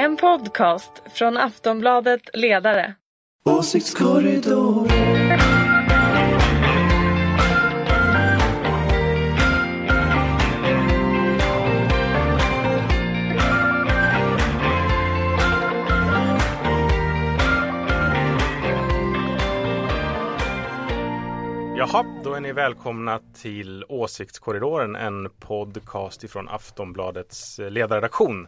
En podcast från Aftonbladet Ledare. Åsiktskorridoren. Jaha, då är ni välkomna till Åsiktskorridoren, en podcast ifrån Aftonbladets ledarredaktion.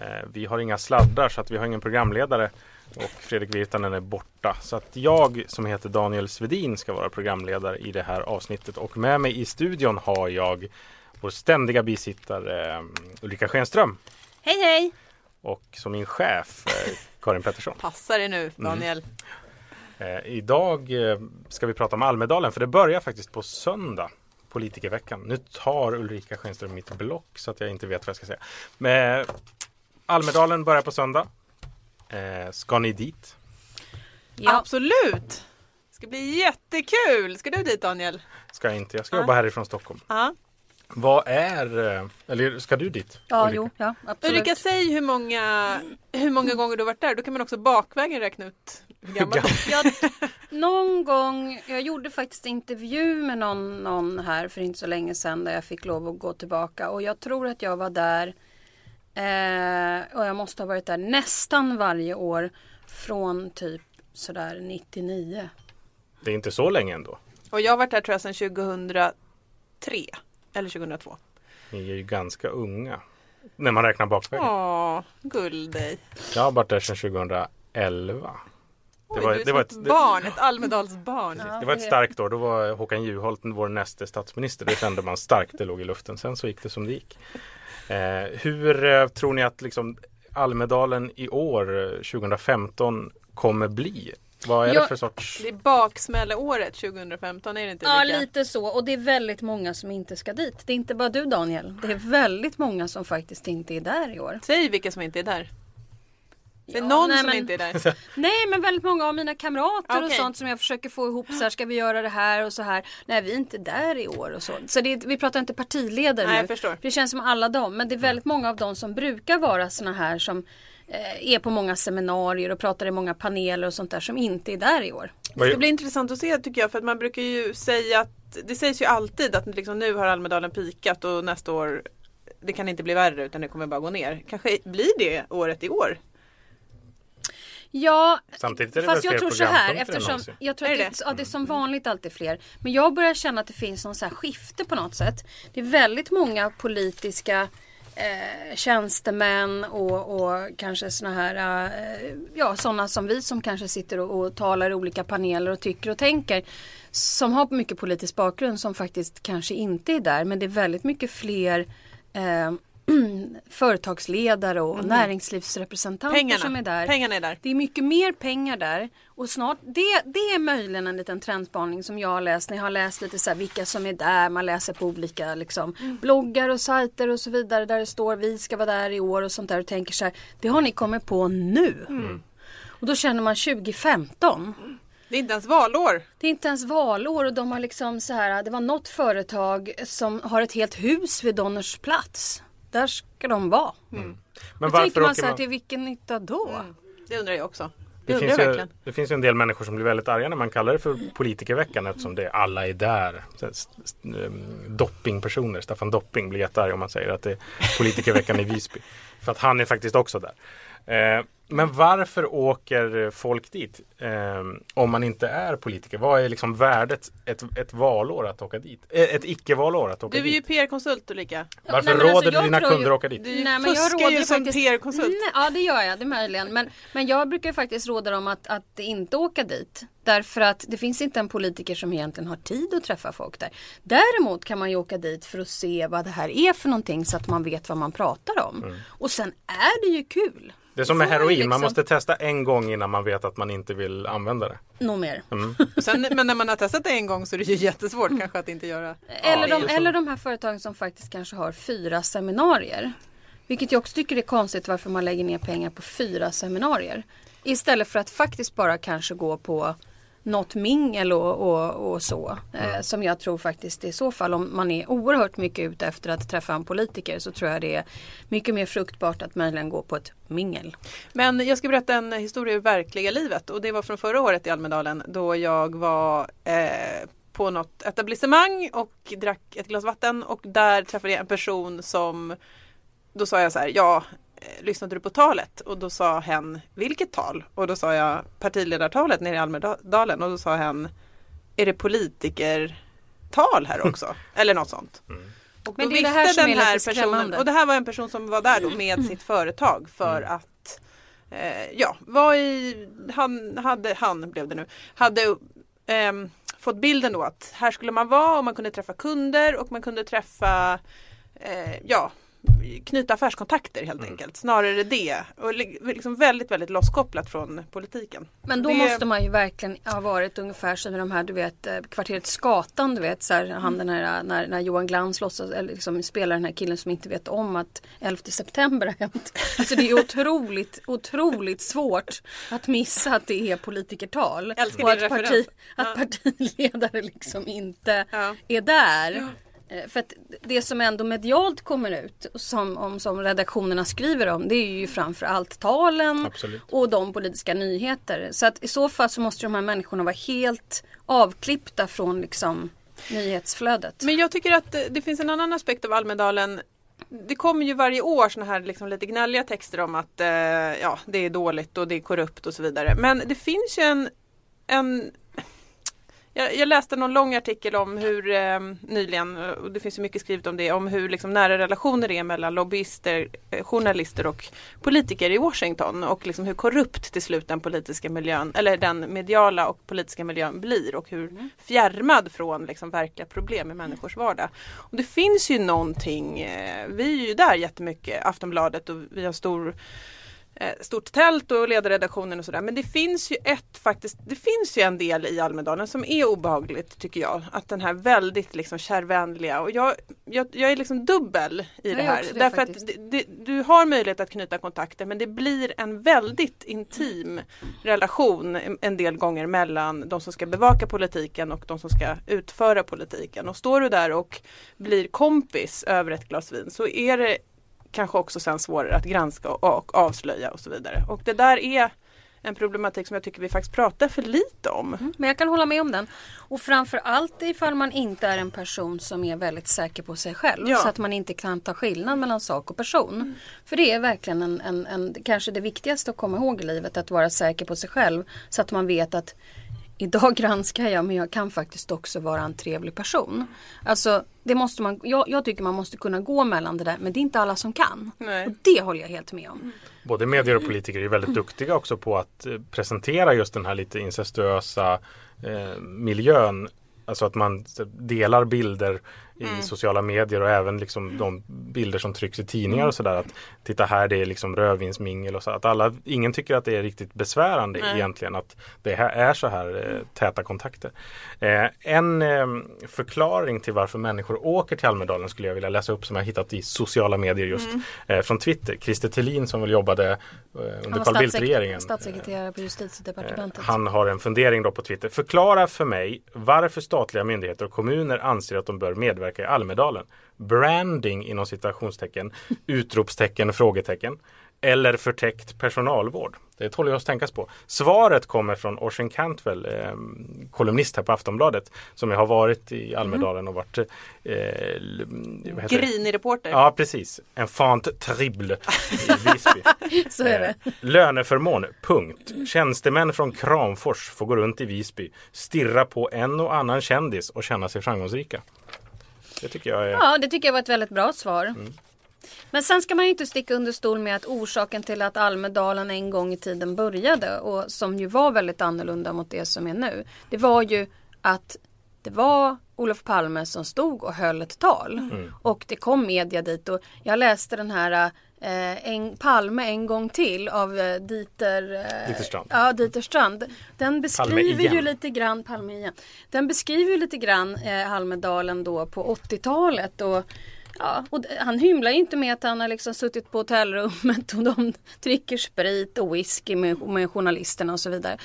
Eh, Vi har inga sladdar så att vi har ingen programledare och Fredrik Virtanen är borta. Så att jag som heter Daniel Svedin ska vara programledare i det här avsnittet och med mig i studion har jag vår ständiga bisittare eh, Ulrika Schenström Hej hej! och som min chef eh, Karin Pettersson. Passa dig nu Daniel. Eh, idag ska vi prata om Almedalen för det börjar faktiskt på söndag. Politikerveckan. Nu tar Ulrika Schenström mitt block så att jag inte vet vad jag ska säga. Men Almedalen börjar på söndag. Eh, ska ni dit? Ja. Absolut! Det ska bli jättekul! Ska du dit Daniel? Ska jag inte. Jag ska jobba härifrån Stockholm. Ja. Vad är, eh, eller ska du dit? Ja, Ulrika? jo, ja, absolut. Ulrika, säg hur många, hur många gånger du har varit där. Då kan man också bakvägen räkna ut hur gammal? Jag, någon gång, jag gjorde faktiskt intervju med någon, någon här för inte så länge sedan där jag fick lov att gå tillbaka och jag tror att jag var där eh, och jag måste ha varit där nästan varje år från typ sådär 99. Det är inte så länge ändå. Och jag har varit där tror jag sedan 2003. Eller 2002. Ni är ju ganska unga. När man räknar bakvägen. Åh, gull dig. Jag har varit där sedan 2011. Oj, var- du är det var ett ett- barn, ett Almedalsbarn. Det var ett starkt år. Då var Håkan Juholt vår näste statsminister. Det kände man starkt. Det låg i luften. Sen så gick det som det gick. Eh, hur eh, tror ni att liksom Almedalen i år, eh, 2015, kommer bli? Vad är det Jag- för sorts... Det är baksmälleåret 2015, är det inte Ja, Ulrika? lite så. Och det är väldigt många som inte ska dit. Det är inte bara du Daniel. Det är väldigt många som faktiskt inte är där i år. Säg vilka som inte är där. Det är Ja, någon nej, som men- inte är där. Nej men väldigt många av mina kamrater och Okej. sånt som jag försöker få ihop så här ska vi göra det här och så här. Nej vi är inte där i år och så. Så det, är- vi pratar inte partiledare Nej, nu. jag förstår. Det känns som alla dem. Men det är väldigt många av dem som brukar vara såna här som eh, är på många seminarier och pratar i många paneler och sånt där som inte är där i år. Det är- ska bli intressant att se tycker jag för att man brukar ju säga att det sägs ju alltid att liksom, nu har Almedalen pikat och nästa år det kan inte bli värre utan det kommer bara gå ner. Kanske blir det året i år? Ja, Samtidigt är det fast väl jag tror så här eftersom jag tror att det, det? ja, det är som vanligt alltid fler. Men jag börjar känna att det finns någon så här skifte på något sätt. Det är väldigt många politiska eh, tjänstemän och, och kanske såna här, eh, ja sådana som vi som kanske sitter och, och talar i olika paneler och tycker och tänker. Som har mycket politisk bakgrund som faktiskt kanske inte är där. Men det är väldigt mycket fler eh, företagsledare och näringslivsrepresentanter Pengarna, som är där. pengarna är där. Det är mycket mer pengar där och snart, det, det är möjligen en liten trendspaning som jag har läst. När jag har läst lite så här vilka som är där, man läser på olika liksom, bloggar och sajter och så vidare där det står vi ska vara där i år och sånt där och tänker så här, det har ni kommit på nu. Och då känner man 2015. Det är inte ens valår. Det är inte ens valår och de har liksom så här, det var något företag som har ett helt hus vid Donners plats. Där ska de vara. Men Då varför tänker man så här, man... till vilken nytta då? Det undrar jag också. Det Det, finns, ju, det finns ju en del människor som blir väldigt arga när man kallar det för politikerveckan eftersom det alla är där. Ehm, Doppingpersoner, Staffan Dopping blir jättearg om man säger att det är politikerveckan i Visby. För att han är faktiskt också där. Eh, men varför åker folk dit eh, om man inte är politiker? Vad är liksom värdet ett, ett valår att åka dit? Eh, Ett icke-valår att åka Du är ju dit? PR-konsult Ulrika. Varför Nej, alltså, råder jag dina tror kunder ju- att åka dit? Du Nej, men jag fuskar råder ju som faktiskt- PR-konsult. Nej, ja det gör jag, det är möjligen. Men, men jag brukar faktiskt råda dem att, att inte åka dit. Därför att det finns inte en politiker som egentligen har tid att träffa folk där. Däremot kan man ju åka dit för att se vad det här är för någonting så att man vet vad man pratar om. Mm. Och sen är det ju kul. Det är som med heroin, man liksom- måste testa en gång innan man vet att man inte vill använda det. Nog mer. Sen, men när man har testat det en gång så är det ju jättesvårt kanske att inte göra. Eller, de, så. eller de här företagen som faktiskt kanske har fyra seminarier. Vilket jag också tycker är konstigt varför man lägger ner pengar på fyra seminarier. Istället för att faktiskt bara kanske gå på något mingel och, och, och så. Eh, som jag tror faktiskt i så fall om man är oerhört mycket ute efter att träffa en politiker så tror jag det är mycket mer fruktbart att möjligen gå på ett mingel. Men jag ska berätta en historia ur verkliga livet och det var från förra året i Almedalen då jag var eh, på något etablissemang och drack ett glas vatten och där träffade jag en person som då sa jag så här, ja lyssnade du på talet? Och då sa hen, vilket tal? Och då sa jag partiledartalet nere i Almedalen och då sa hen, är det politikertal här också? Eller något sånt. Och Men då det är det här visste den är här personen, och det här var en person som var där då med sitt företag för att eh, ja, var i, han hade, han blev det nu, hade ehm, fått bilden då att här skulle man vara och man kunde träffa kunder och man kunde träffa eh, ja, knyta affärskontakter helt enkelt. Snarare det. Och li- liksom väldigt, väldigt losskopplat från politiken. Men då Det- måste man ju verkligen ha varit ungefär som i de här du vet eh, kvarteret Skatan du vet så här, han den här när, när Johan Glans låtsas eller liksom spelar den här killen som inte vet om att 11 september har hänt. Alltså det är otroligt otroligt svårt att missa att det är politikertal. Älskar och din att, parti, referens. att partiledare liksom inte Ja. är där. Eh, För att det som ändå medialt kommer ut som, om, som redaktionerna skriver om det är ju framförallt talen Absolut. och de politiska nyheter. Så att i så fall så måste de här människorna vara helt avklippta från liksom nyhetsflödet. Men jag tycker att det, det finns en annan aspekt av Almedalen. Det kommer ju varje år såna här liksom lite gnälliga texter om att eh, ja, det är dåligt och det är korrupt och så vidare. Men det finns ju en, en jag, jag läste någon lång artikel om hur eh, nyligen, och det finns ju mycket skrivet om det, om hur liksom nära relationer det är mellan lobbyister, eh, journalister och politiker i Washington och liksom hur korrupt till slut den politiska miljön, eller den mediala och politiska miljön blir och hur fjärmad från liksom verkliga problem i människors vardag. Och det finns ju någonting, eh, vi är ju där jättemycket, Aftonbladet och vi har stor stort tält och ledarredaktionen och sådär. Men det finns ju ett faktiskt, det finns ju en del i Almedalen som är obehagligt tycker jag. Att den här väldigt liksom kärvänliga och jag, jag, jag är liksom dubbel i det är här. det Därför att faktiskt. det, det, du har möjlighet att knyta kontakter men det blir en väldigt intim relation en- en del gånger mellan de som ska bevaka politiken och de som ska utföra politiken. Och står du där och blir kompis över ett glas vin så är det kanske också sen svårare att granska och, avslöja och så vidare. Och det där är en problematik som jag tycker vi faktiskt pratar för lite om. Men jag kan hålla med om den. Och framförallt ifall man inte är en person som är väldigt säker på sig själv. Ja. Så att man inte kan ta skillnad mellan sak och person. För det är verkligen en, en, en, kanske det viktigaste att komma ihåg i livet. Att vara säker på sig själv. Så att man vet att idag granskar jag men jag kan faktiskt också vara en trevlig person. Alltså det måste man, jag, jag tycker man måste kunna gå mellan det där men det är inte alla som kan. Nej. Och det håller jag helt med om. Både medier och politiker är väldigt duktiga också på att eh, presentera just den här lite incestuösa eh, miljön. Alltså att man delar bilder i sociala medier och även liksom de bilder som trycks i tidningar och sådär. Att titta här det är liksom rödvinsmingel och så. Att alla, ingen tycker att det är riktigt besvärande Nej. egentligen att det här är så här eh, täta kontakter. Eh, en eh, förklaring till varför människor åker till Almedalen skulle jag vilja läsa upp som jag hittat i sociala medier just eh, från Twitter. Christer Thelin som väl jobbade eh, under Carl Bildt-regeringen. statssekreterare på justitiedepartementet. Han har en fundering då på Twitter. Förklara för mig varför statliga myndigheter och kommuner anser att de bör medverka i Almedalen. Branding inom citationstecken, utropstecken, frågetecken. Eller förtäckt personalvård. Det tål ju att tänkas på. Svaret kommer från Oisin Cantwell, eh, kolumnist här på Aftonbladet. Som jag har varit i Almedalen och varit eh? Grinig reporter. Ja precis, en fant terrible i Visby. Så är det. Eh, löneförmån, punkt. Tjänstemän från Kramfors får gå runt i Visby, stirra på en och annan kändis och känna sig framgångsrika. Det tycker jag är... Ja, det tycker jag var ett väldigt bra svar. Men sen ska man ju inte sticka under stol med att orsaken till att Almedalen en gång i tiden började och som ju var väldigt annorlunda mot det som är nu. Det var ju att det var Olof Palme som stod och höll ett tal. Och det kom media dit och jag läste den här eh, en, Palme en gång till av eh, Dieter, eh, Dieter Strand. Ja, Dieter Strand. Den beskriver ju lite grann, Palme igen. Den beskriver ju lite grann eh, Almedalen då på 80-talet och Ja, och han hymlar ju inte med att han har liksom suttit på hotellrummet och de dricker sprit och whisky med, med journalisterna och så vidare.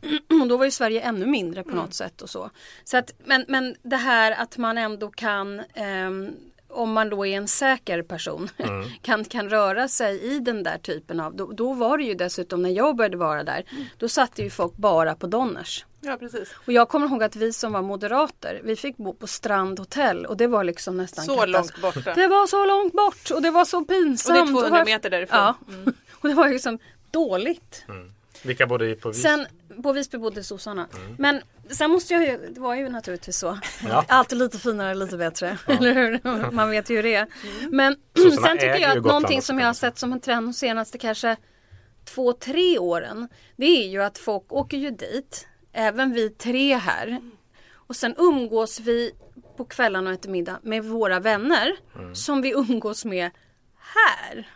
Och då var ju Sverige ännu mindre på något sätt och så. så att, men, men det här att man ändå kan ehm, om man då är en säker person kan, kan röra sig i den där typen av, då, då var det ju dessutom när jag började vara där, då satte ju folk bara på Donners. Ja, precis. Och jag kommer ihåg att vi som var moderater, vi fick bo på Strand hotell och det var liksom nästan Så katas- långt borta. Det var så långt bort och det var så pinsamt. Och det är 200 var- meter därifrån. Ja, och det var liksom dåligt. Vilka bodde på Visby? På Visby bodde sossarna. Men sen måste jag ju, det var ju naturligtvis så. Ja. Alltid lite finare, lite bättre. Eller hur? Man vet ju hur det är. Men Sossarna sen tycker jag att någonting som jag har sett som en trend de senaste kanske två, tre åren. Det är ju att folk åker ju dit, även vi tre här. Och sen umgås vi på kvällarna och äter middag med våra vänner Mm. som vi umgås med här.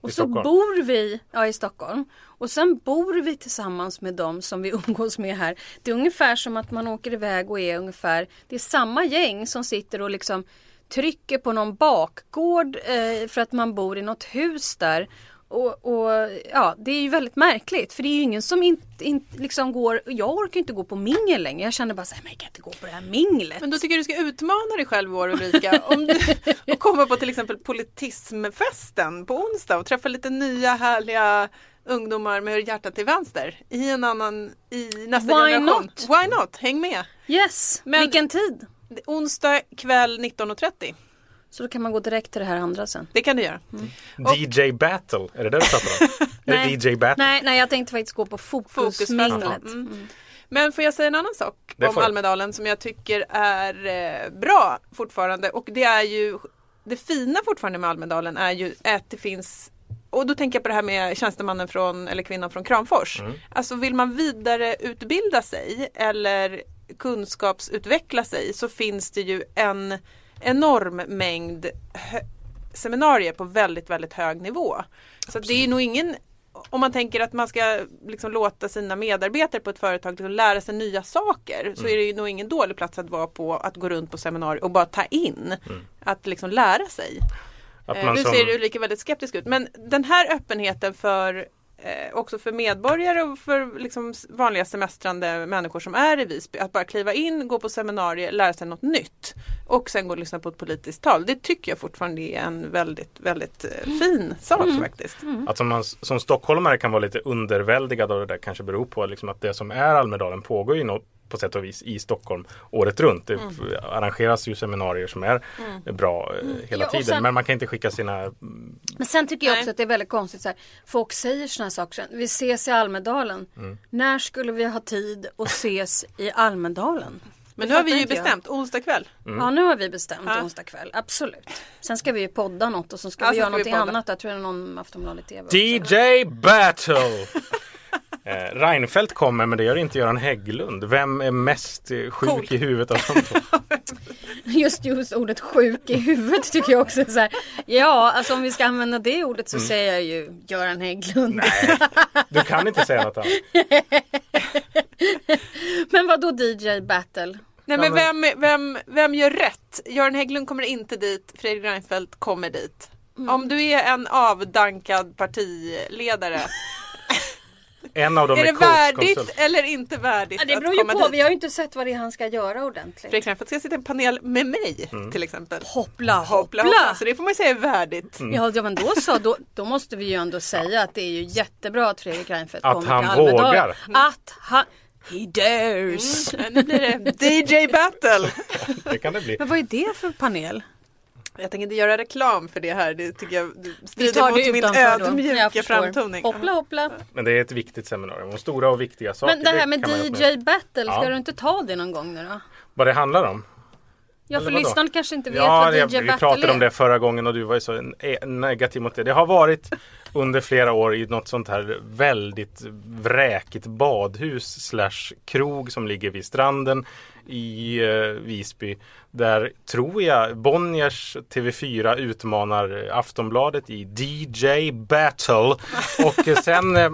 Och I så Stockholm? bor vi, ja i Stockholm. Och sen bor vi tillsammans med dem som vi umgås med här. Det är ungefär som att man åker iväg och är ungefär, det är samma gäng som sitter och liksom trycker på någon bakgård eh, för att man bor i något hus där. Och, och ja, det är ju väldigt märkligt för det är ju ingen som inte in, liksom går, jag orkar inte gå på mingel längre. Jag känner bara så här, men jag kan inte gå på det här minglet. Men då tycker jag du ska utmana dig själv i år Ulrika. Om du och komma på till exempel politismfesten på onsdag och träffa lite nya härliga ungdomar med hjärtat till vänster i en annan, i nästa Why generation. not? Why not? Häng med! Yes, Men- vilken tid? Onsdag kväll 19.30. Så då kan man gå direkt till det här andra sen. Det kan du göra. DJ Battle, är det det du pratar om? Nej. DJ Battle? Nej, nej, jag tänkte faktiskt gå på fokusminglet. Mm. Men får jag säga en annan sak Det om. Almedalen som jag tycker är eh, bra fortfarande och det är ju det fina fortfarande med Almedalen är ju att det finns och då tänker jag på det här med tjänstemannen från, eller kvinnan från Kramfors. Mm. Alltså vill man vidareutbilda sig eller kunskapsutveckla sig så finns det ju en enorm mängd seminarier på väldigt, väldigt hög nivå. Så att det är nog ingen om man tänker att man ska liksom låta sina medarbetare på ett företag liksom lära sig nya saker så är det ju nog ingen dålig plats att vara på att gå runt på seminarier och bara ta in. Att liksom lära sig. Att Eh, nu som- ser Ulrika väldigt skeptisk ut men den här öppenheten för eh, också för medborgare och för liksom vanliga semestrande människor som är i Visby. Att bara kliva in, gå på seminarier, lära sig något nytt och sen gå och lyssna på ett politiskt tal. Det tycker jag fortfarande är en väldigt, väldigt eh, fin sak faktiskt. Att som, man, som stockholmare kan vara lite underväldigad av det där kanske beror på liksom att det som är Almedalen pågår ju något på sätt och vis i Stockholm året runt. Det Mm. arrangeras ju seminarier som är bra eh, hela Ja, tiden. sen- Men man kan inte skicka sina Men sen tycker jag Nej. också att det är väldigt konstigt så här, Folk säger såna här saker. sen, Vi ses i Almedalen. Mm. När skulle vi ha tid att ses i Almedalen? Men Det nu har vi ju inte jag. bestämt, onsdag kväll. Mm. Ja nu har vi bestämt Ja. onsdag kväll. Absolut. Sen ska vi ju podda något och så ska Ja, vi sen göra podda. annat. Jag tror det är någon Aftonbladet TV. också. DJ Battle! eh, Reinfeldt kommer men det gör inte Göran Hägglund. Vem är mest eh, sjuk Cool. i huvudet av de två? Just, just ordet sjuk i huvudet tycker jag också så här. Ja, alltså om vi ska använda det ordet så Mm. säger jag ju Göran Hägglund. Du kan inte säga något annat. Men vad då DJ Battle? Nej men vem, vem, vem gör rätt? Göran Hägglund kommer inte dit, Fredrik Reinfeldt kommer dit. Om du är en avdankad partiledare, En av dem är är, det värdigt coachkonsult. eller inte värdigt Ja, det att beror ju komma på. dit? Vi har ju inte sett vad det är han ska göra ordentligt. Fredrik Reinfeldt ska sitta i en panel med mig Mm. till exempel. Hoppla Hoppla, hoppla. Så det får man ju säga är värdigt. Ja, ja men då så, då, då måste vi ju ändå säga att det är ju jättebra att Fredrik Reinfeldt Att kommer han till Almedalen. vågar. Att han... He dares! Men Nu blir det DJ battle. Det kan det bli. Men vad är det för panel? Jag tänker inte göra reklam för det här. Det tycker jag det Vi strider mot det min då. Jag ödmjuka framtoning. Hoppla hoppla. Men det är ett viktigt seminarium. Och stora och viktiga saker. Men det här med ju DJ Battle, ska Ja. du inte ta det någon gång nu då? Vad det handlar om? Ja, för vadå? lyssnarna kanske inte vet Ja, vad det, DJ vi Battle pratade är. om det förra gången och du var ju så ne- negativ mot det. Det har varit under flera år i något sånt här väldigt vräkigt badhus slash krog som ligger vid stranden i eh, Visby. Där tror jag Bonniers TV4 utmanar Aftonbladet i DJ Battle. Och eh, sen eh,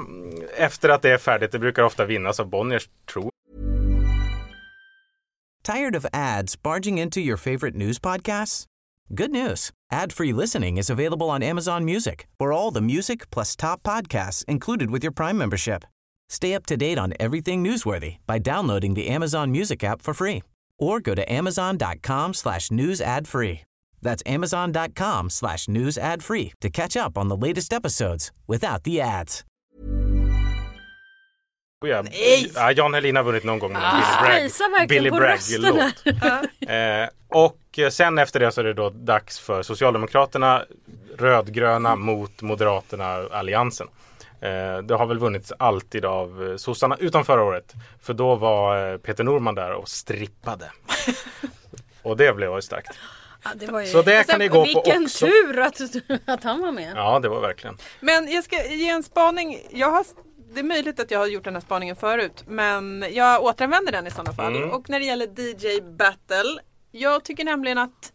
efter att det är färdigt, det brukar ofta vinnas av Bonniers tror Tired of ads barging into your favorite news podcasts? Good news. Ad-free listening is available on Amazon Music for all the music plus top podcasts included with your Prime membership. Stay up to date on everything newsworthy by downloading the Amazon Music app for free or go to amazon.com slash news ad free. That's amazon.com slash news ad free to catch up on the latest episodes without the ads. Ja, ja, Jan Helin har vunnit någon gång med Ah, Billy Bragg, Bragg-låt. eh, och sen efter det så är det då dags för Socialdemokraterna rödgröna mot Moderaterna alliansen. Eh, det har väl vunnits alltid av eh, sossarna utom förra året. För då var eh, Peter Norman där och strippade. och det blev ju starkt. Ja, det var ju... Så det kan ni gå på Vilken också. tur att, att han var med. Ja, det var verkligen. Men jag ska ge en spaning. Jag har, det är möjligt att jag har gjort den här spaningen förut. Men jag återanvänder den i sådana fall. Mm. Och när det gäller DJ Battle. Jag tycker nämligen att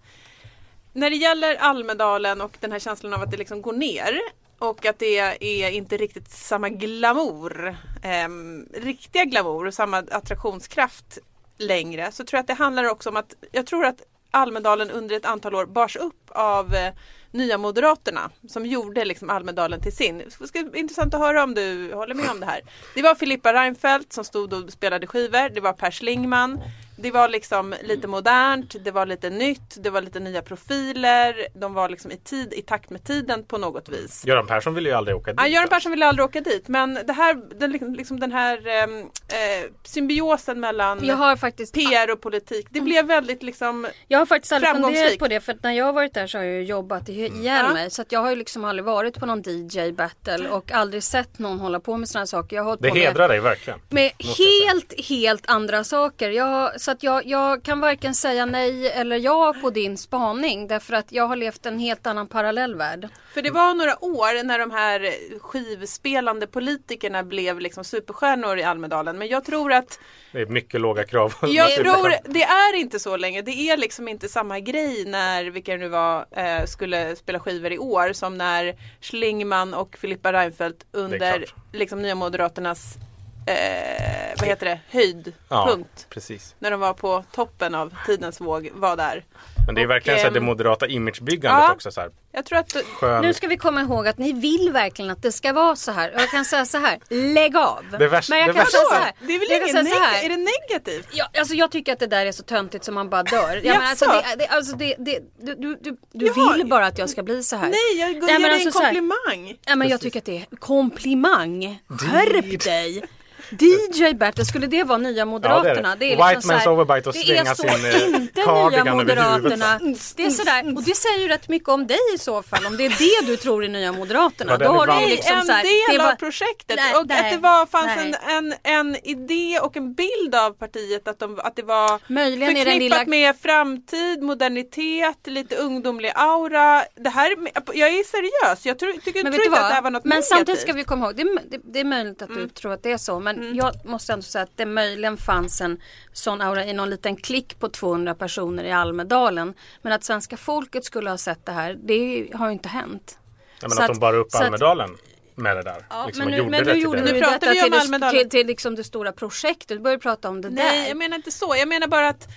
när det gäller Almedalen och den här känslan av att det liksom går ner. Och att det är inte riktigt samma glamour. eh, riktiga glamour och samma attraktionskraft längre. Så tror jag att det handlar också om att jag tror att Almedalen under ett antal år bars upp av eh, Nya Moderaterna som gjorde liksom Almedalen till sin. Det ska bli intressant att höra om du håller med om det här. Det var Filippa Reinfeldt som stod och spelade skivor. Det var Per Schlingmann, det var liksom lite modernt, det var lite nytt, det var lite nya profiler. De var liksom i tid, i takt med tiden på något vis. Göran Persson ville ju aldrig åka dit. Ja, Göran. Persson ville aldrig åka dit men det här, den, liksom- liksom den här eh, symbiosen mellan Jag har faktiskt, PR och politik. Det blev väldigt liksom jag har faktiskt aldrig funderat på det för att när jag har varit där så har jag ju jobbat ihjäl Ja. mig. Så att jag har ju liksom aldrig varit på någon DJ battle och aldrig sett någon hålla på med sådana saker. Jag har Det på med hedrar dig verkligen. Med helt, helt andra saker. Jag, så att jag, jag kan varken säga nej eller ja på din spaning. Därför att jag har levt en helt annan parallellvärld. För det var några år när de här skivspelande politikerna blev liksom superstjärnor i Almedalen. Men jag tror att Det är mycket låga krav. Jag tror det är inte så länge. Det är liksom inte samma grej när, vilka det nu var, eh, skulle spela skivor i år som när Schlingman och Filippa Reinfeldt under liksom Nya Moderaternas eh, vad heter det, höjdpunkt. Ja, precis. När de var på toppen av tidens våg var där. Men det är Och, verkligen så här det ehm, moderata imagebyggandet ja. också. Så här, Jag tror att skön... Nu ska vi komma ihåg att ni vill verkligen att det ska vara så här. Och jag kan säga så här, lägg av. Det värsta- Men jag det kan värsta- säga så här. Det är väl jag kan säga här. Är det negativt? Ja, alltså jag tycker att det där är så töntigt som man bara dör. Alltså, det, det, alltså det, det, du du, du, du Ja. vill bara att jag ska bli så här. Nej, jag ger dig alltså en komplimang. Ja, men jag tycker att det är komplimang. Skärp dig! DJ Bertil, skulle det vara nya Moderaterna? det är det. liksom White så här- man's overbite och det svänga är så sin, inte nya cardigan över Moderaterna. Det är sådär, och det säger ju rätt mycket om dig i så fall. Om det är det du tror är nya Moderaterna. Ja, Då är har du liksom en så här, del det var- av projektet Nej, och att nej, det var, fanns en, en, en idé och en bild av partiet att, de, att det var Möjligen är förknippat lilla- med framtid, modernitet, lite ungdomlig aura. Det här, jag är seriös, jag tror, tycker, Men tror inte att vad? det här var något Men negativt. Mm. samtidigt ska vi komma ihåg, det är, det, det är möjligt att du tror att det är så. Men jag måste ändå säga att det möjligen fanns en sån aura i någon liten klick på 200 personer i Almedalen. Men att svenska folket skulle ha sett det här, det har ju inte hänt. Ja, men så att att- de bar upp Almedalen med det där. Ja, liksom, men nu, men nu gjorde pratar detta vi om till, det, Almedalen. till, till liksom det stora projektet. Du börjar prata om det Nej, där. jag menar inte så. Jag menar bara att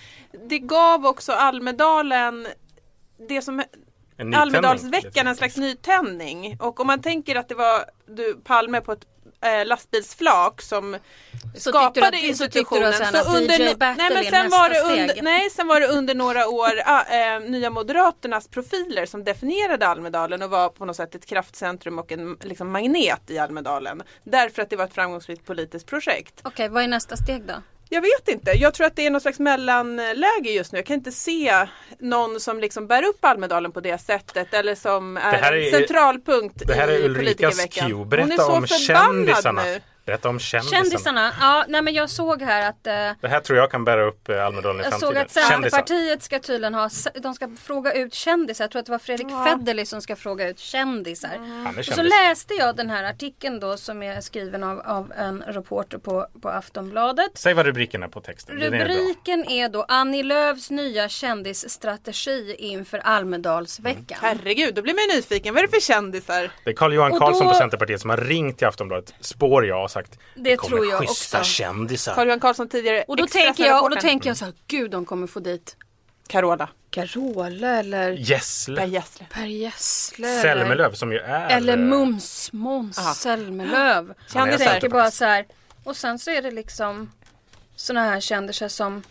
det gav också Almedalen det som Almedalsveckan liksom. en slags nytändning. Och om man tänker att det var du, Palme på ett eh, lastbilsflak som Så skapade att- så institutionen. DJ no- Battle nej, men sen var det steg. under, Nej, sen var det under några år eh, Nya Moderaternas profiler som definierade Almedalen och var på något sätt ett kraftcentrum och en liksom, magnet i Almedalen. Därför att det var ett framgångsrikt politiskt projekt. Okej, vad är nästa steg då? Jag vet inte. Jag tror att det är något slags mellanläge just nu. Jag kan inte se någon som liksom bär upp Almedalen på det sättet eller som är, är- centralpunkt Det här är i Ulrikas politikerveckan. är Berätta om kändisarna. nu. Berätta om kändisarna. Kändisarna? Ja, nej men jag såg här att eh, Det här tror jag kan bära upp eh, Almedalen i Jag framtiden. såg att. Centerpartiet ska tydligen ha, de ska fråga ut kändisar. Jag tror att det var Fredrik Federley som ska fråga ut kändisar. Är Och så kändis. läste jag den här artikeln då som är skriven av, av en reporter på, på Aftonbladet. Säg vad rubriken är på texten. Den är. Rubriken är då Annie Lööfs nya kändisstrategi inför Almedalsveckan. Herregud, då blir man ju nyfiken. Vad är det för kändisar? Det är Carl-Johan Och Karlsson då- på Centerpartiet som har ringt till Aftonbladet, spår jag, sagt Det kommer tror jag schyssta också. kändisar. Carl-Johan Karlsson tidigare Och då, tänker jag, och då tänker jag så här, gud de kommer få dit Carola. Carola eller Per Gessle. Gessle. Per Gessle. Zelmerlöw som ju är... Eller eh, Mums, Måns är Jag tänker bara så här. Och sen så är det liksom såna här kändisar som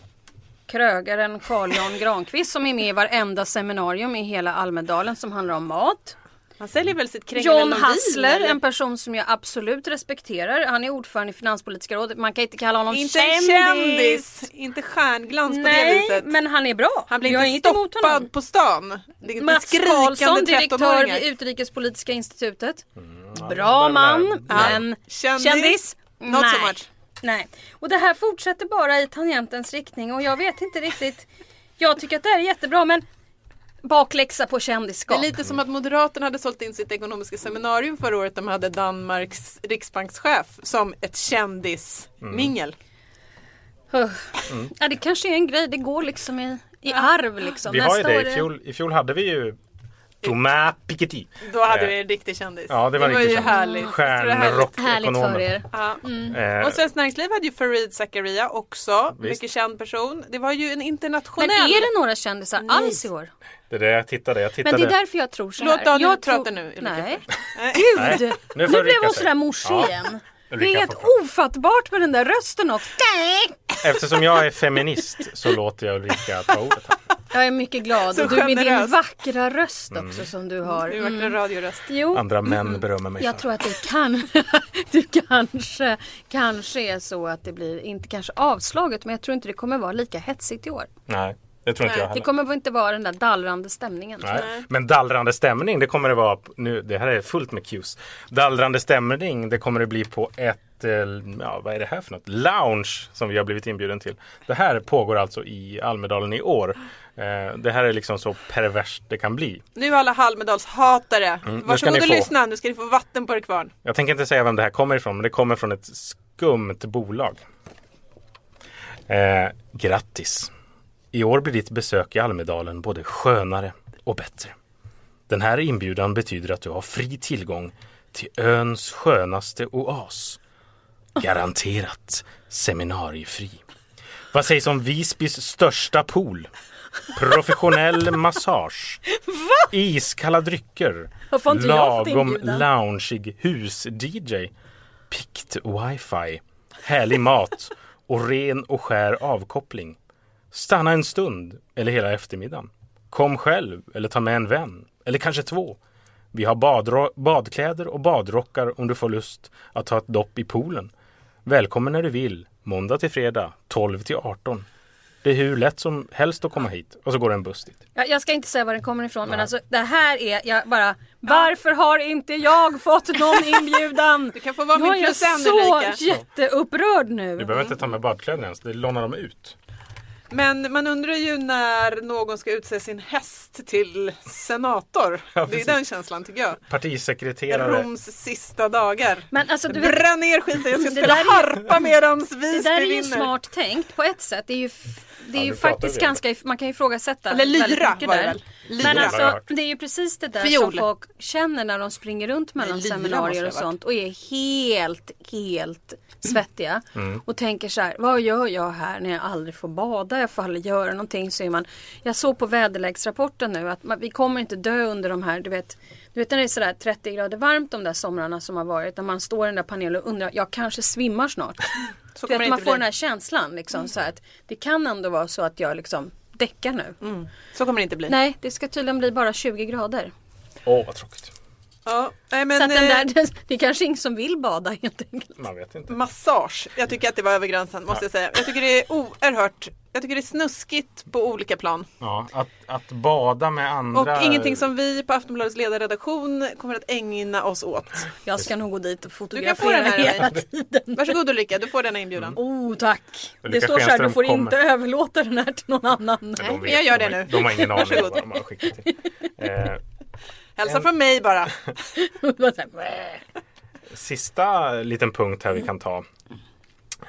krögaren Carl Jan Granqvist som är med i varenda seminarium i hela Almedalen som handlar om mat. Han säljer väl sitt krängel John Hassler, en person som jag absolut respekterar. Han är ordförande i Finanspolitiska rådet. Man kan inte kalla honom Inte en kändis, inte stjärnglans på det Nej, viset. men han är bra. Han blir Jag inte stoppad på stan. Det är Mats Karlsson, direktör 13-åringar. vid Utrikespolitiska institutet. ja, Bra man, men Kändis? kändis? Not Nej. so much. Nej, och det här fortsätter bara i tangentens riktning och jag vet inte riktigt. Jag tycker att det här är jättebra men bakläxa på Det kändisskap. är lite som att Moderaterna hade sålt in sitt ekonomiska seminarium förra året. De hade Danmarks riksbankschef som ett kändismingel. Uh. Ja, det kanske är en grej. Det går liksom i, i arv liksom. Vi har ju det. I fjol, I fjol hade vi ju Thomas Piketty. Då hade Eh, vi en riktig kändis. Ja, det var, det var ju härligt. Det härligt? För er. Ja. Eh, Och Svenskt Näringsliv hade ju Farid Zakaria också. Visst. Mycket känd person. Det var ju en Men internationell... är det några kändisar Nej. alls i år? det är det jag tittade. Jag tittade. Men det är därför jag tror så här. Låt Daniel jag prata nu, Nej. Nej. Gud! nu Nu, blev hon sådär morsig Ja. igen. Det är helt ofattbart med den där rösten också. Eftersom jag är feminist så låter jag Ulrika ta ordet här. Jag är mycket glad. Så och du med din generös. vackra röst Mm. också som du har. Du vackra radioröst. Jo, Andra män berömmer mig jag för. tror att det kan, det kanske, kanske är så att det blir, inte kanske avslaget, men jag tror inte det kommer vara lika hetsigt i år. Nej, det tror inte jag Det heller. kommer inte vara den där dallrande stämningen. Nej. Men dallrande stämning det kommer det vara nu, det här är fullt med cues. Dallrande stämning det kommer det bli på ett, eh, ja vad är det här för något? Lounge som vi har blivit inbjuden till. Det här pågår alltså i Almedalen i år. Eh, det här är liksom så perverst det kan bli. Nu alla Halmedalshatare. Mm, Varsågod ni och få. lyssna. Nu ska ni få vatten på er kvarn. Jag tänker inte säga vem det här kommer ifrån men det kommer från ett skumt bolag. Eh, grattis! I år blir ditt besök i Almedalen både skönare och bättre. Den här inbjudan betyder att du har fri tillgång till öns skönaste oas. Garanterat seminariefri. Vad sägs om Visbys största pool? Professionell massage. Iskalla drycker. Lagom loungeig hus-DJ. Pikt wifi. Härlig mat och ren och skär avkoppling. Stanna en stund eller hela eftermiddagen. Kom själv eller ta med en vän. Eller kanske två. Vi har badkläder och badrockar om du får lust att ta ett dopp i poolen. Välkommen när du vill. Måndag till fredag 12 till 18. Det är hur lätt som helst att komma hit och så går det en buss dit. Jag, jag ska inte säga var den kommer ifrån men alltså det här är, jag bara Varför har inte jag fått någon inbjudan? Du kan få vara Nu är min jag en så Ulrika. jätteupprörd Du nu. behöver inte ta med badkläder ens, det lånar de ut. Men man undrar ju när någon ska utse sin häst till senator. Ja, det är den känslan tycker jag. Partisekreterare. Roms sista dagar. Men alltså du vet, Bränn ner skiten, jag ska Det spela är- harpa medans det Visby där är ju vinner. smart tänkt på ett sätt. Det är ju, det är Ja, ju faktiskt ganska, man kan ju ifrågasätta Eller väldigt lyra mycket var det där. väl? Lyra. Men alltså det är ju precis det där Fiol. som folk känner när de springer runt mellan måste seminarier och sånt och är helt, helt svettiga. Mm. Och tänker så här, vad gör jag här när jag aldrig får bada, jag får aldrig göra någonting. Så är man, jag såg på väderleksrapporten nu att man, vi kommer inte dö under de här, du vet du vet när det är sådär 30 grader varmt de där somrarna som har varit. När man står i den där panelen och undrar, jag kanske svimmar snart. Så det man får bli. den här känslan liksom så här att det kan ändå vara så att jag liksom däckar nu. Så kommer det inte bli. Nej, det ska tydligen bli bara 20 grader. Åh, vad tråkigt. Ja, nej, men, så att den eh, där, det är kanske ingen som vill bada helt enkelt. Man vet inte. Massage. Jag tycker att det var över gränsen måste jag säga. Jag tycker det är oerhört jag tycker det är snuskigt på olika plan. Ja, att, att bada med andra. Och ingenting som vi på Aftonbladets ledarredaktion kommer att ägna oss åt. Jag ska nog gå dit och Du kan få den fotografera här hela tiden. Varsågod Ulrika, du får denna inbjudan. Oh tack! Ulrika det står så här, du får kommer. inte överlåta den här till någon annan. Nej, vet, jag gör de det nu. De har ingen aning vad de har skickat till. Eh, Hälsa från mig bara. Sista liten punkt här vi kan ta.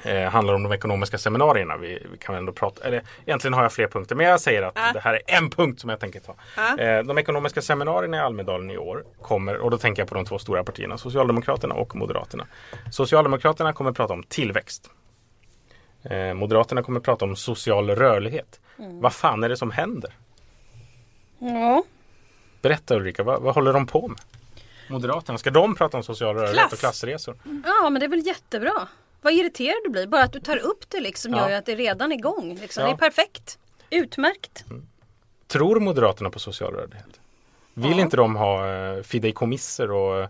Eh, handlar om de ekonomiska seminarierna. Vi, vi kan ändå prata, eller egentligen har jag fler punkter men jag säger att Ah. det här är en punkt som jag tänker ta. Ah. Eh, de ekonomiska seminarierna i Almedalen i år kommer, och då tänker jag på de två stora partierna, Socialdemokraterna och Moderaterna. Socialdemokraterna kommer prata om tillväxt. Eh, Moderaterna kommer prata om social rörlighet. Vad fan är det som händer? Ja. Berätta Ulrika, vad, vad håller de på med? Moderaterna, ska de prata om social rörlighet Klass. och klassresor? ja, men det är väl jättebra. Vad irriterad du blir. Bara att du tar upp det liksom Ja. gör ju att det är redan igång. Liksom. Ja. Det är perfekt. Utmärkt. Tror Moderaterna på social rörlighet? Vill inte de ha eh, fideikommisser och eh,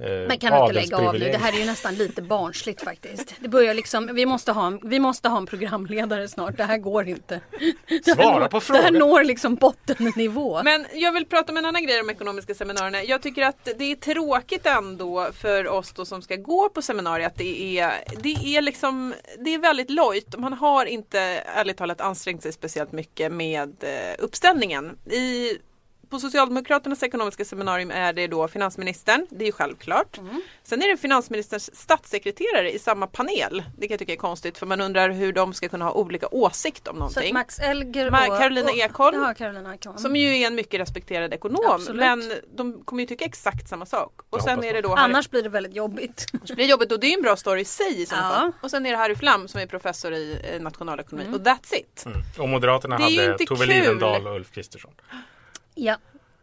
Men kan du inte lägga av nu? Det här är ju nästan lite barnsligt faktiskt. Det börjar liksom, vi måste ha en, vi måste ha en programledare snart. Det här går inte. Det Svara på Det här frågan. når liksom bottennivå. Men jag vill prata om en annan grej om ekonomiska seminarierna. Jag tycker att det är tråkigt ändå för oss då som ska gå på seminarier att det är, det är liksom, det är väldigt lojt. Man har inte ärligt talat ansträngt sig speciellt mycket med eh, uppställningen. I på Socialdemokraternas ekonomiska seminarium är det då finansministern, det är ju självklart. Sen är det finansministerns statssekreterare i samma panel. Det kan jag tycka är konstigt för man undrar hur de ska kunna ha olika åsikt om Så någonting. Max Elger och... Ma- Carolina Ekholm. Ja, Carolina Ekholm. Som ju är en mycket respekterad ekonom. Absolut. Men de kommer ju tycka exakt samma sak. Och sen är det det. då Harry, Annars blir det väldigt jobbigt. det blir jobbigt och det är en bra story i sig i sådana Ja. fall. Och sen är det Harry Flam som är professor i eh, nationalekonomi. Och that's it. Mm. Och Moderaterna Det hade Tove. Livendal och Ulf Kristersson. Ja.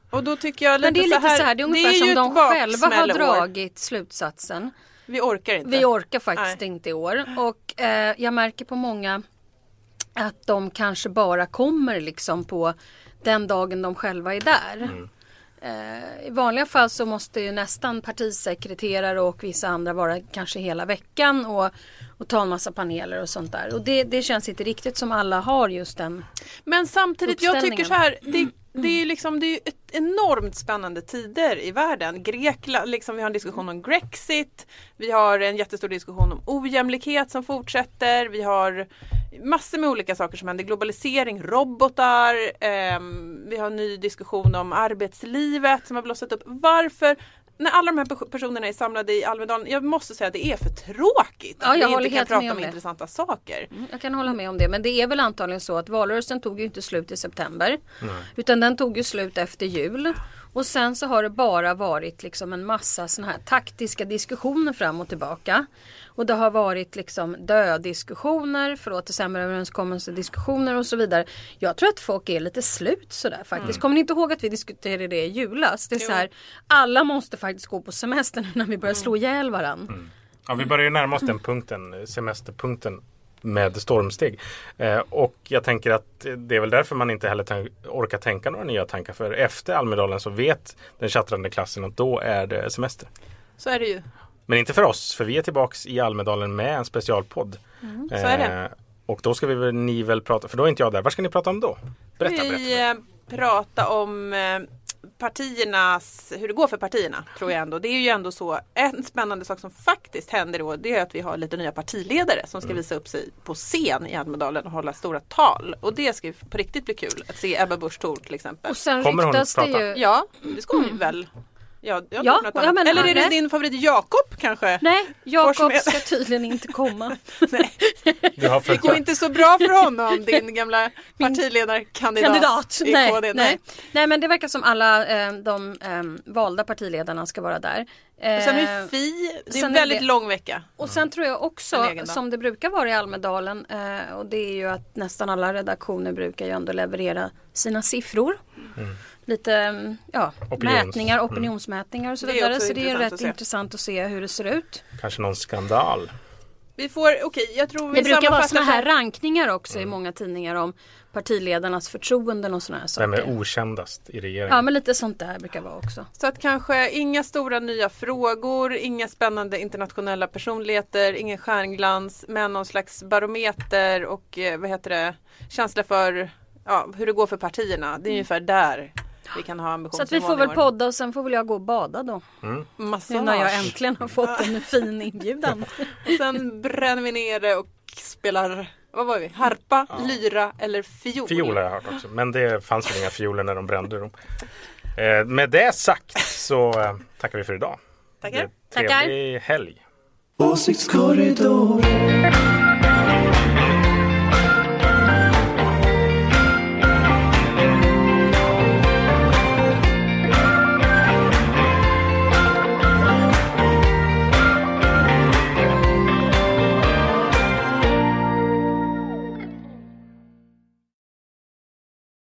Och då tycker jag lite, Men det är lite så här, det är ungefär ju som ett de själva har dragit slutsatsen. Vi orkar inte. Vi orkar faktiskt Nej. inte i år. Och eh, jag märker på många att de kanske bara kommer liksom på den dagen de själva är där. Eh, I vanliga fall så måste ju nästan partisekreterare och vissa andra vara kanske hela veckan och, och ta en massa paneler och sånt där. Och det, det känns inte riktigt som alla har just den. Men samtidigt, jag tycker så här. Det, Mm. Mm. det är ju liksom, det är ett enormt spännande tider i världen. Grekland, liksom, vi har en diskussion om Grexit. Vi har en jättestor diskussion om ojämlikhet som fortsätter. Vi har massor med olika saker som händer. Globalisering, robotar. eh, vi har en ny diskussion om arbetslivet som har blossat upp. Varför? När alla de här pers- personerna är samlade i Almedalen, jag måste säga att det är för tråkigt. Ja, jag att vi inte kan prata med om om intressanta saker. Jag kan hålla med om det men det är väl antagligen så att valrörelsen tog ju inte slut i september. Utan den tog ju slut efter jul. Och sen så har det bara varit liksom en massa såna här taktiska diskussioner fram och tillbaka. Och det har varit liksom döddiskussioner, förlåt decemberöverenskommelser, diskussioner och så vidare. Jag tror att folk är lite slut sådär faktiskt. Kommer ni inte ihåg att vi diskuterade det i julas? Det är så här, alla måste faktiskt gå på semester nu när vi börjar slå ihjäl varandra. Ja, vi börjar ju närma oss den punkten, semesterpunkten med stormsteg. Eh, och jag tänker att det är väl därför man inte heller tan- orkar tänka några nya tankar. För efter Almedalen så vet den tjattrande klassen att då är det semester. Så är det ju. Men inte för oss, för vi är tillbaks i Almedalen med en specialpodd. så är det. Eh, och då ska vi väl, ni väl prata, för då är inte jag där. Vad ska ni prata om då? Berätta, berätta. Vi eh, prata om eh, partiernas, hur det går för partierna tror jag ändå. Det är ju ändå så, en spännande sak som faktiskt händer då det är att vi har lite nya partiledare som Mm. ska visa upp sig på scen i Almedalen och hålla stora tal. Och det ska ju på riktigt bli kul att se Ebba Busch Thor till exempel. Och sen Kommer hon ryktas det prata? ju... Ja, det ska hon ju väl. Ja, jag Ja, något jag annat. menar- Eller är det nej. din favorit Jakob kanske? Nej, Jakob ska tydligen inte komma. Har Det går inte så bra för honom, din gamla partiledarkandidat kandidat. i Nej, KD. nej. nej men det verkar som alla eh, de eh, valda partiledarna ska vara där. Eh, Och sen är Fi, det är en är väldigt det- lång vecka. och sen tror jag också som det brukar vara i Almedalen eh, och det är ju att nästan alla redaktioner brukar ju ändå leverera sina siffror. Lite mm, ja, Opinions- mätningar, opinionsmätningar och så Det vidare. också Så det är rätt att intressant att se hur det ser ut. Kanske någon skandal. Vi får, okej jag tror vi Det brukar vara sådana här så här. rankningar också i många tidningar om partiledarnas förtroenden och sådana här Vem saker. är okändast i regeringen? Ja men lite sånt där brukar vara också. Så att kanske inga stora nya frågor, inga spännande internationella personligheter, ingen stjärnglans, men någon slags barometer och eh, vad heter det, känsla för ja, hur det går för partierna. Det är ungefär där vi kan ha Så att vi får väl år. podda och sen får väl jag gå och bada då. Massage. Nu när jag äntligen har fått en fin inbjudan. Och sen bränner vi ner det och spelar, vad var vi, harpa, lyra eller fiol. Fiol har jag hört också. Men det fanns väl inga fioler när de brände dem. Eh, med det sagt så eh, tackar vi för idag. Tackar. Det är Trevlig helg. Åsiktskorridoren